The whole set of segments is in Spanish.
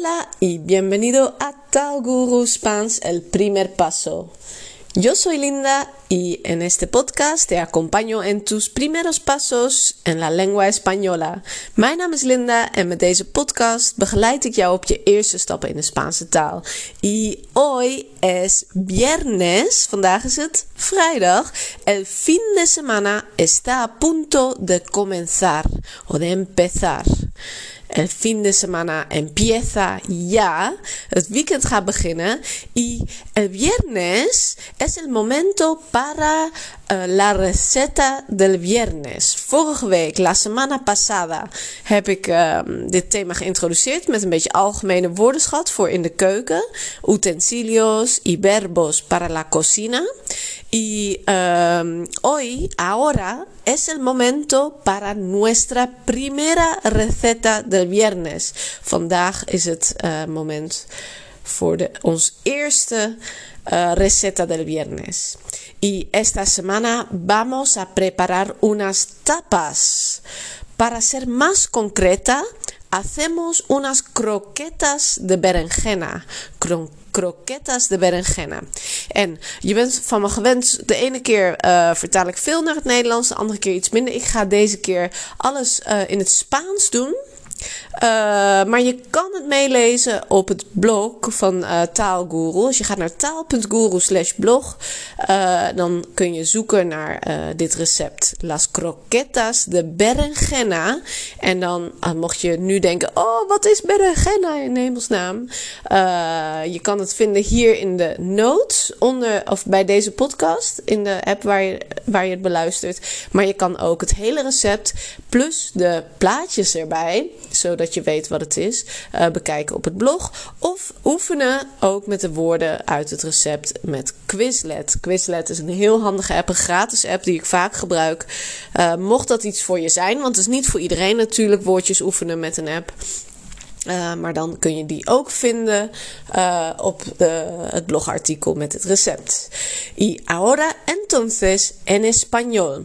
Hola y bienvenido a Tal Guru Spans, el primer paso. Yo soy Linda y en este podcast te acompaño en tus primeros pasos en la lengua española. Mijn naam is Linda en met deze podcast begeleid ik jou op je eerste stappen in de Spaanse taal. Y hoy es viernes, vandaag is het vrijdag. El fin de semana está a punto de comenzar o de empezar. El fin de semana empieza ya. Het weekend gaat beginnen. Y el viernes es el momento para uh, la receta del viernes. Vorige week, la semana pasada, heb ik uh, dit thema geïntroduceerd met een beetje algemene woordenschat voor in de keuken. Utensilios y verbos para la cocina. Y um, hoy, ahora, es el momento para nuestra primera receta del viernes. Vandaag is het uh, moment voor de, ons eerste uh, receta del viernes. Y esta semana vamos a preparar unas tapas. Para ser más concreta, hacemos unas croquetas de berenjena. Croquetas de berenjena. En je bent van me gewend, de ene keer uh, vertaal ik veel naar het Nederlands, de andere keer iets minder. Ik ga deze keer alles uh, in het Spaans doen. Uh, maar je kan het meelezen op het blog van uh, Taalguru. Als je gaat naar taal.guru slash blog, uh, dan kun je zoeken naar dit recept. Las croquetas de berenjena. En dan mocht je nu denken, oh wat is berenjena in hemelsnaam? je kan het vinden hier in de notes, onder, of bij deze podcast, in de app waar je, waar je het beluistert. Maar je kan ook het hele recept plus de plaatjes erbij zodat je weet wat het is, uh, bekijken op het blog. Of oefenen ook met de woorden uit het recept met Quizlet. Quizlet is een heel handige app, een gratis app die ik vaak gebruik. Uh, mocht dat iets voor je zijn, want het is niet voor iedereen natuurlijk woordjes oefenen met een app. Uh, maar dan kun je die ook vinden op de, het blogartikel met het recept. Y ahora entonces en español.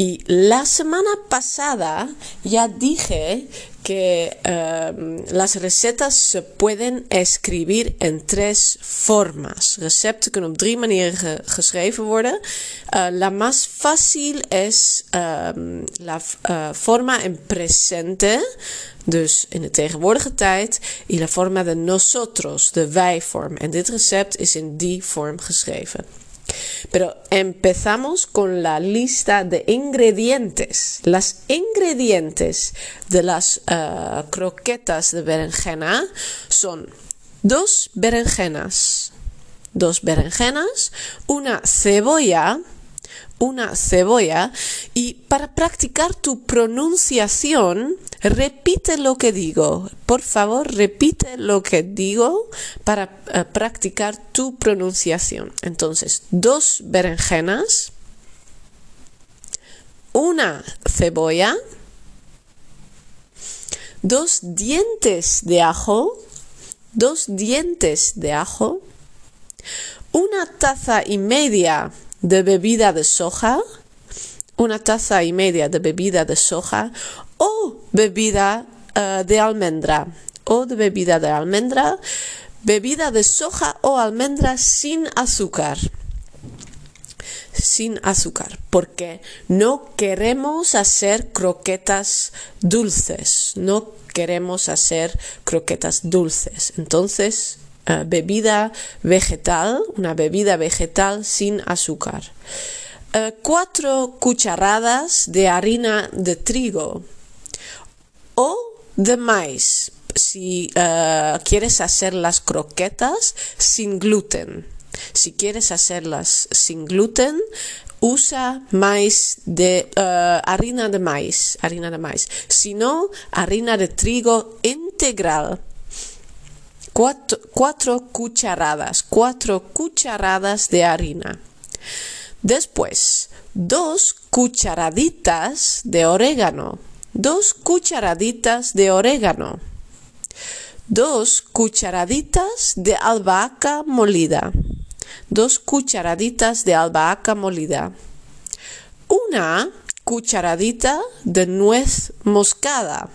Y la semana pasada ya dije que um, las recetas se pueden escribir en tres formas. Recepten kunnen op drie manieren ge geschreven worden. Uh, la más fácil es la uh, forma en presente, dus in de tegenwoordige tijd. Y la forma de nosotros, de wij-vorm. En dit recept is in die vorm geschreven. Pero empezamos con la lista de ingredientes. Las ingredientes de las uh, croquetas de berenjena son dos berenjenas, dos berenjenas, una cebolla, una cebolla y para practicar tu pronunciación repite lo que digo. Por favor, repite lo que digo para uh, practicar tu pronunciación. Entonces, dos berenjenas, una cebolla, dos dientes de ajo, dos dientes de ajo, una taza y media de bebida de soja, una taza y media de bebida de soja o bebida uh, de almendra o de bebida de almendra, bebida de soja o almendra sin azúcar. Sin azúcar, porque no queremos hacer croquetas dulces, no queremos hacer croquetas dulces. Entonces, uh, bebida vegetal, una bebida vegetal sin azúcar. Uh, cuatro cucharadas de harina de trigo o de maíz si uh, quieres hacer las croquetas sin gluten. Si quieres hacerlas sin gluten, usa maíz de uh, harina de maíz, harina de maíz. Si no, harina de trigo integral. Cuatro, cuatro cucharadas, cuatro cucharadas de harina. Después, dos cucharaditas de orégano, dos cucharaditas de orégano, dos cucharaditas de albahaca molida, dos cucharaditas de albahaca molida, una cucharadita de nuez moscada,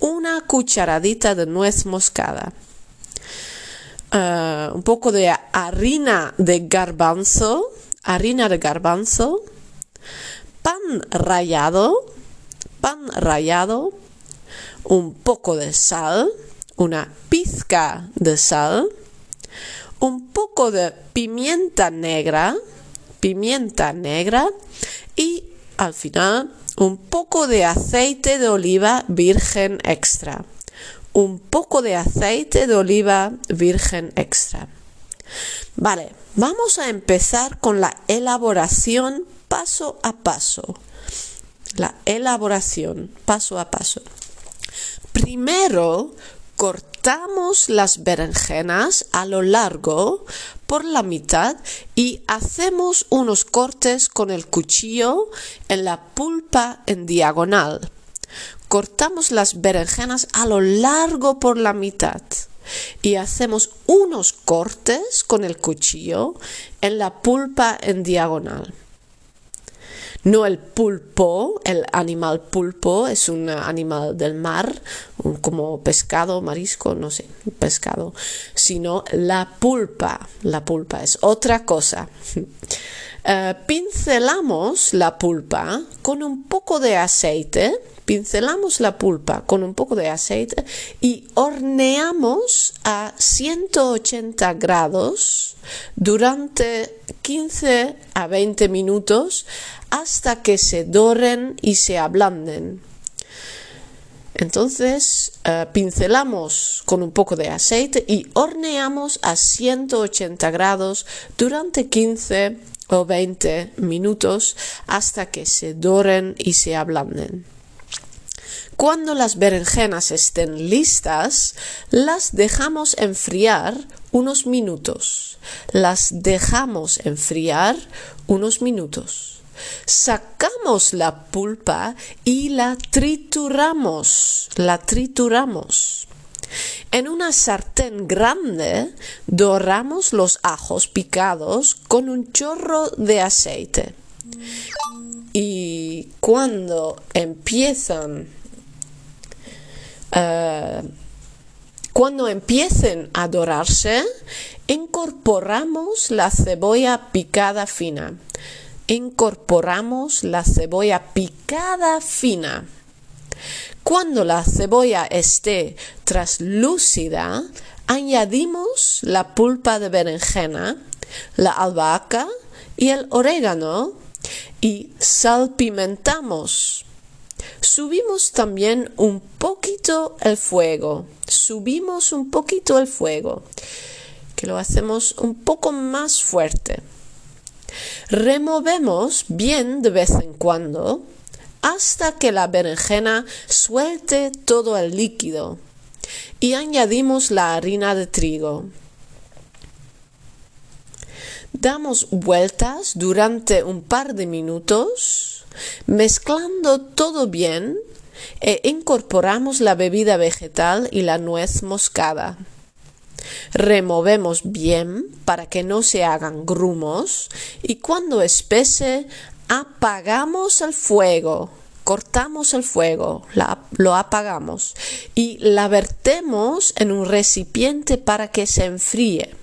una cucharadita de nuez moscada, eh, un poco de harina de garbanzo, harina de garbanzo, pan rallado, pan rallado, un poco de sal, una pizca de sal, un poco de pimienta negra, pimienta negra y al final un poco de aceite de oliva virgen extra. Un poco de aceite de oliva virgen extra. Vale, vamos a empezar con la elaboración paso a paso. La elaboración paso a paso. Primero cortamos las berenjenas a lo largo por la mitad y hacemos unos cortes con el cuchillo en la pulpa en diagonal. Cortamos las berenjenas a lo largo por la mitad y hacemos unos cortes con el cuchillo en la pulpa en diagonal. No el pulpo, el animal pulpo es un animal del mar, como pescado, marisco, no sé, pescado, sino la pulpa. La pulpa es otra cosa. Eh, pincelamos la pulpa con un poco de aceite, pincelamos la pulpa con un poco de aceite y horneamos a 180 grados durante 15 a 20 minutos hasta que se doren y se ablanden. Entonces eh, pincelamos con un poco de aceite y horneamos a 180 grados durante 15 o 20 minutos hasta que se doren y se ablanden. Cuando las berenjenas estén listas, las dejamos enfriar unos minutos. Las dejamos enfriar unos minutos. Sacamos la pulpa y la trituramos. La trituramos. En una sartén grande doramos los ajos picados con un chorro de aceite. Y cuando empiezan eh, cuando empiecen a dorarse, incorporamos la cebolla picada fina incorporamos la cebolla picada fina. Cuando la cebolla esté traslúcida, añadimos la pulpa de berenjena, la albahaca y el orégano y salpimentamos. Subimos también un poquito el fuego. Subimos un poquito el fuego, que lo hacemos un poco más fuerte. Removemos bien de vez en cuando hasta que la berenjena suelte todo el líquido y añadimos la harina de trigo. Damos vueltas durante un par de minutos, mezclando todo bien e incorporamos la bebida vegetal y la nuez moscada. Removemos bien para que no se hagan grumos y cuando espese apagamos el fuego. Cortamos el fuego, lo apagamos y la vertemos en un recipiente para que se enfríe.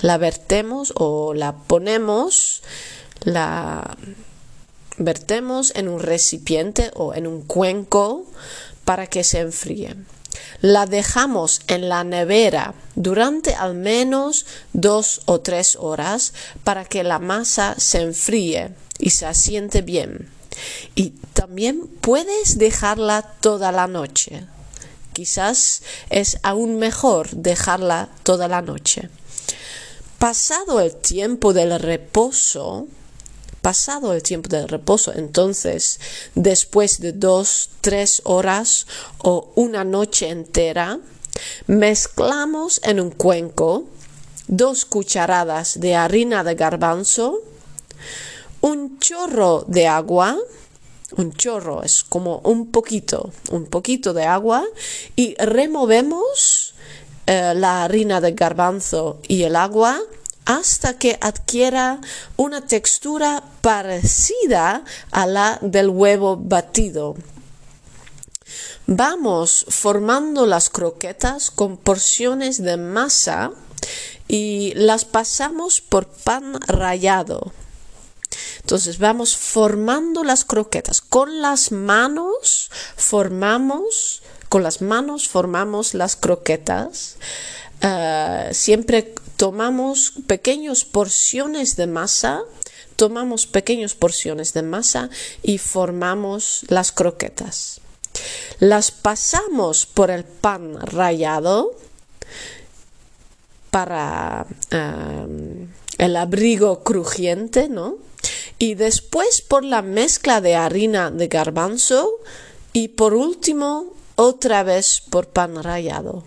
La vertemos o la ponemos, la vertemos en un recipiente o en un cuenco para que se enfríe la dejamos en la nevera durante al menos dos o tres horas para que la masa se enfríe y se asiente bien. Y también puedes dejarla toda la noche. Quizás es aún mejor dejarla toda la noche. Pasado el tiempo del reposo, pasado el tiempo de reposo, entonces después de dos, tres horas o una noche entera, mezclamos en un cuenco dos cucharadas de harina de garbanzo, un chorro de agua, un chorro es como un poquito, un poquito de agua y removemos eh, la harina de garbanzo y el agua hasta que adquiera una textura parecida a la del huevo batido. Vamos formando las croquetas con porciones de masa y las pasamos por pan rallado. Entonces vamos formando las croquetas. Con las manos formamos, con las manos formamos las croquetas. Ah, siempre tomamos pequeñas porciones de masa, tomamos pequeñas porciones de masa y formamos las croquetas. Las pasamos por el pan rallado para el abrigo crujiente, ¿no? y después por la mezcla de harina de garbanzo y por último otra vez por pan rallado.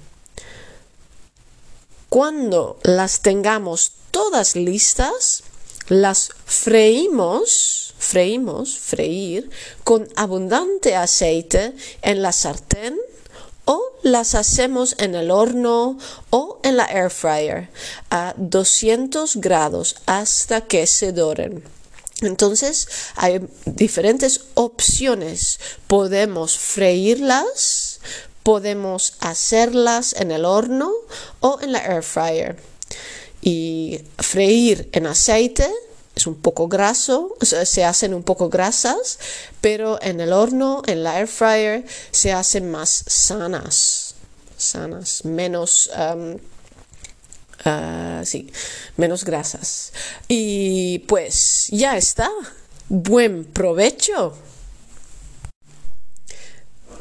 Cuando las tengamos todas listas, las freímos, freímos, freír con abundante aceite en la sartén o las hacemos en el horno o en la air fryer a 200 grados hasta que se doren. Entonces hay diferentes opciones. Podemos freírlas, podemos hacerlas en el horno o en la air fryer. Y freír en aceite es un poco graso, se hacen un poco grasas, pero en el horno, en la air fryer, se hacen más sanas, sanas, menos um, Ah, sí, menos grasas. Y pues ya está. Buen provecho.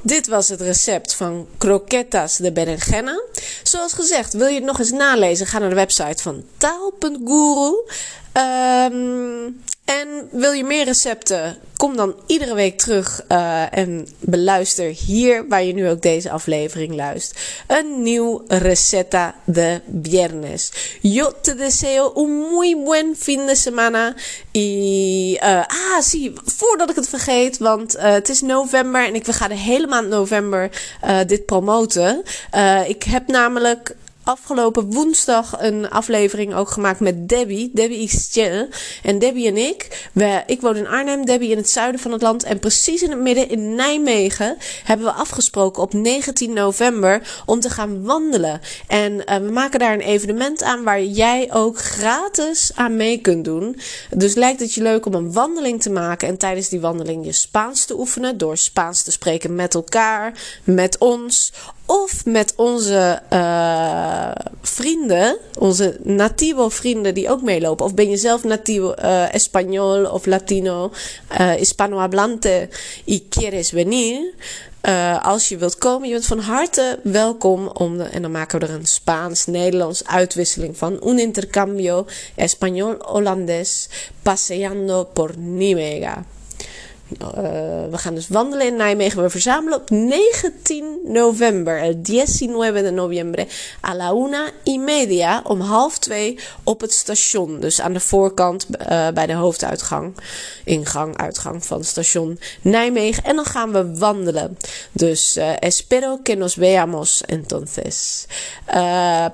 Dit was het recept van croquetas de berenjena. Zoals gezegd, wil je het nog eens nalezen? Ga naar de website van taal.guru. en wil je meer recepten? Kom dan iedere week terug uh, en beluister hier waar je nu ook deze aflevering luistert. Een nieuw receta de viernes. Yo te deseo un muy buen fin de semana. Y, uh, ah, zie, voordat ik het vergeet, want uh, het is november en ik ga de hele maand november dit promoten. ik heb namelijk afgelopen woensdag een aflevering ook gemaakt met Debbie. Debbie Ixchel. En Debbie en ik, ik woon in Arnhem, Debbie in het zuiden van het land. En precies in het midden in Nijmegen hebben we afgesproken op 19 november om te gaan wandelen. En uh, we maken daar een evenement aan waar jij ook gratis aan mee kunt doen. Dus lijkt het je leuk om een wandeling te maken en tijdens die wandeling je Spaans te oefenen door Spaans te spreken met elkaar, met ons of met onze uh, vrienden, onze nativo vrienden die ook meelopen. Of ben je zelf nativo uh, español of latino, uh, hispanohablante y quieres venir. Als je wilt komen, je bent van harte welkom om de, en dan maken we er een Spaans-Nederlands uitwisseling van. Un intercambio español-Holandés paseando por Nimega. Uh, we gaan dus wandelen in Nijmegen. We verzamelen op 19 november, el 19 de noviembre, a la una y media, om half twee, op het station. Dus aan de voorkant uh, bij de hoofduitgang, ingang, uitgang van station Nijmegen. En dan gaan we wandelen. Dus uh, espero que nos veamos entonces.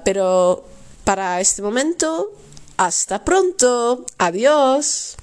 pero para este momento, hasta pronto. Adiós.